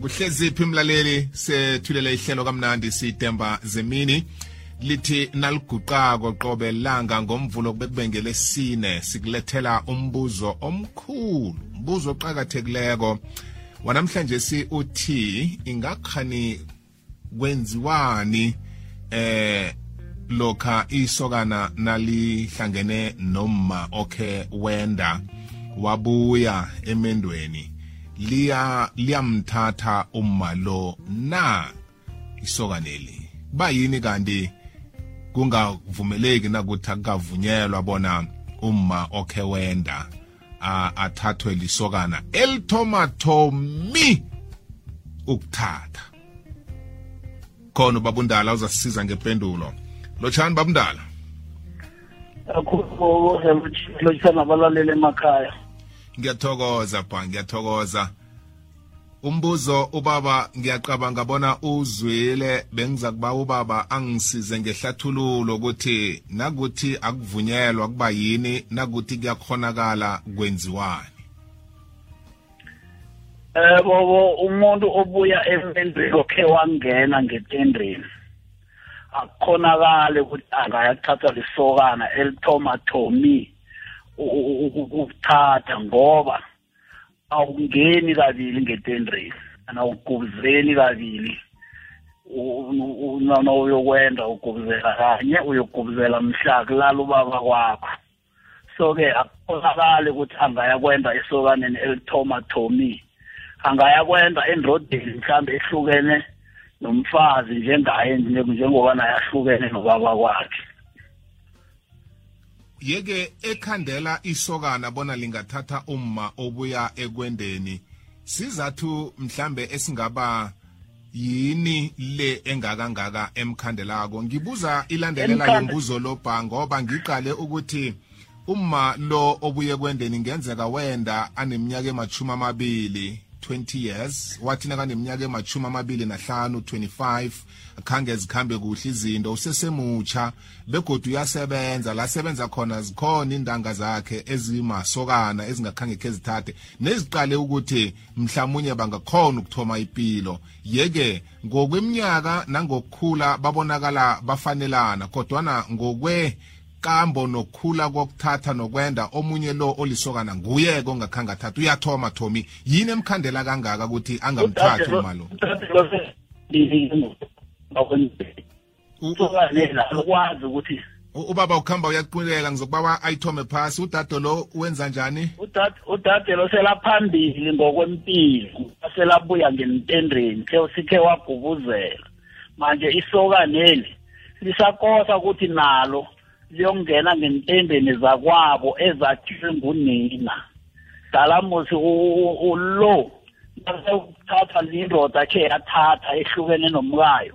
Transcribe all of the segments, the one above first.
kuhleziphi mlaleli sethulela ihlelo kamnandi sitemba zemini lithi naliguqako qobe langa ngomvulo kubekubengele sine sikulethela umbuzo omkhulu umbuzo oqakathekileko wanamhlanje si uthi ingakhani kwenziwani eh lokha isokana nalihlangene nomma okhe wenda wabuya emendweni liya liyamthatha umma lo na isokaneli bayini kanti kungavumeleki nakuthi akukavunyelwa bona umma okhe wenda athathwe lisokana elithoma thomi ukuthatha khona ubabundala uzasisiza ngependulo lotshani babundala lotshani abalaleli emakhaya ngiyathokoza bha ngiyathokoza umbuzo ubaba ngiyacabanga bona uzwile bengiza kuba ubaba angisize ngehlathululo ukuthi nakuthi akuvunyelwa kuba yini nakuthi kuyakhonakala kwenziwani eh bobo umuntu obuya emendweni okhe wangena ngetendeni akukhonakali ukuthi angayathatha lisokana elithoma thomi ukuthatha ngoba awungeni kabili ngetendresi anawugubuzeli kabili noma uyokwenda ugubuzela kanye uyogubuzela mhla kulala ubaba kwakho so-ke akukholakali ukuthi angaya kwenda esokaneni elithoma thomi angaya kwenda endodeni mhlawumbe ehlukene nomfazi njengaye njengoba naye ahlukene nobaba kwakhe yeke ekhandela isokana bona lingathatha umma obuya ekwendeni sizathu mhlambe esingaba yini le engakangaka emkhandelako ngibuza ilandelela yombuzo lobha ngoba ngiqale ukuthi uma lo obuye kwendeni ngenzeka wenda aneminyaka emashumi amabili 20 years wathi nakaneminyaka emashumi amabili nahlanu 25 akhange zikhambe kuhle izinto usesemutsha begodu uyasebenza la sebenza khona zikhona indanga zakhe ezimasokana ezingakhange khe zithathe neziqale ukuthi mhlawumunye bangakhona ukuthoma ipilo yeke ngokweminyaka nangokukhula babonakala bafanelana kodwana ngokwe kambo nokukhula kokuthatha nokwenda omunye lo olisokana nguye kongakhange athatha uyathoma thomi yini emkhandela kangaka ukuthi angamthathi umalo umntwana alukwazi ukuthi ubaba ukuhamba uyaqulela ngizokubawa ayithome phasi udade lo wenza njani udade lo selaphambili ngokwempilo selabuya ngentendeni sithe wagubuzela manje isokaneli lisakosa ukuthi nalo liyongena ngentendeni zakwabo ezakhiwe ngunina dalamusi ulo nasewuthatha lindoda khe yathatha ehlukene nomkayo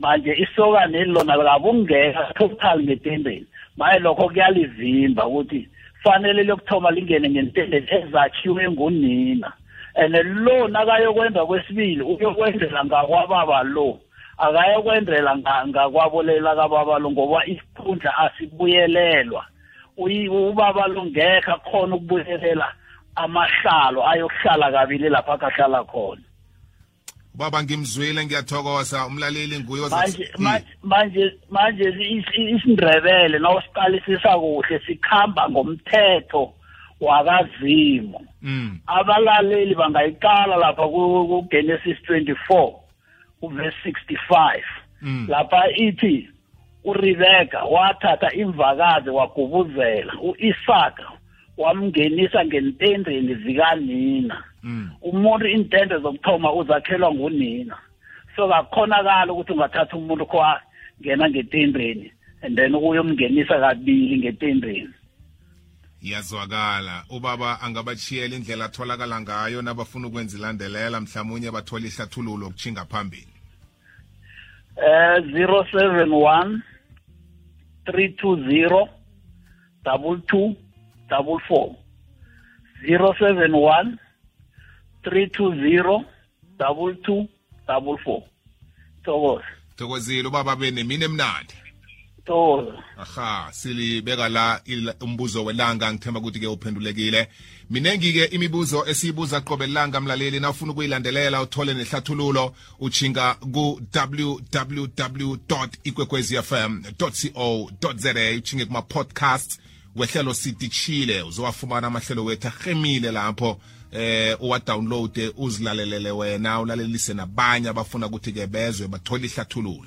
manje isokaneli lona kabungeka total ngetendeni maye lokho kuyalivimba ukuthi fanele lokuthoma lingene ngentendeni ezakhiwe ngunina and lo nakayokwenza kwesibili uyokwenzela ngakwababa lo akayokwenzela ngakwabolela kababa lo ngoba isikhundla asibuyelelwa ubaba lo ngekho akhona ukubuyelela amahlalo ayokuhlala kabili lapha akahlala khona baba ngimzwile ngiyathokoza umlaleli nguye manje hmm. manje manje isindrebele nawusiqalisisa kuhle sikhamba ngomthetho wakazimu hmm. abalaleli bangayiqala lapha kugenesis 24 kuverse 65 hmm. lapha ithi uRebeka wathatha imvakazi wagubuzela uIsaka wamngenisa ngentendeni zikanina mm. umuntu iintende zokuthoma uzakhelwa ngunina so kakhonakala ukuthi ungathatha umuntu kwangena ngetendeni and then uyomngenisa kabili ngetendeni iyazwakala ubaba angabachiyela indlela atholakala ngayo nabafuna ukwenza ilandelela mhlawumunye bathola ihlathululo ukutshinga phambili um eh, zero seven one three two zero double two double four zero seven one three two zero double two double four thokoza thokozile ubaba bene mina emnandi thokoza aha silibeka la umbuzo welanga ngithemba ukuthi ke uphendulekile minengi-ke imibuzo esiyibuza qobe langa mlaleli na ufuna ukuyilandelela uthole nehlathululo utshinga ku-www ikwekwezfm co za utshinge kuma-podcasts wehlelo sidishile uzowafumana amahlelo wethu arhemile lapho eh uwadownloade uzilalelele wena ulalelise nabanye abafuna ukuthi-ke bezwe bathole ihlathululo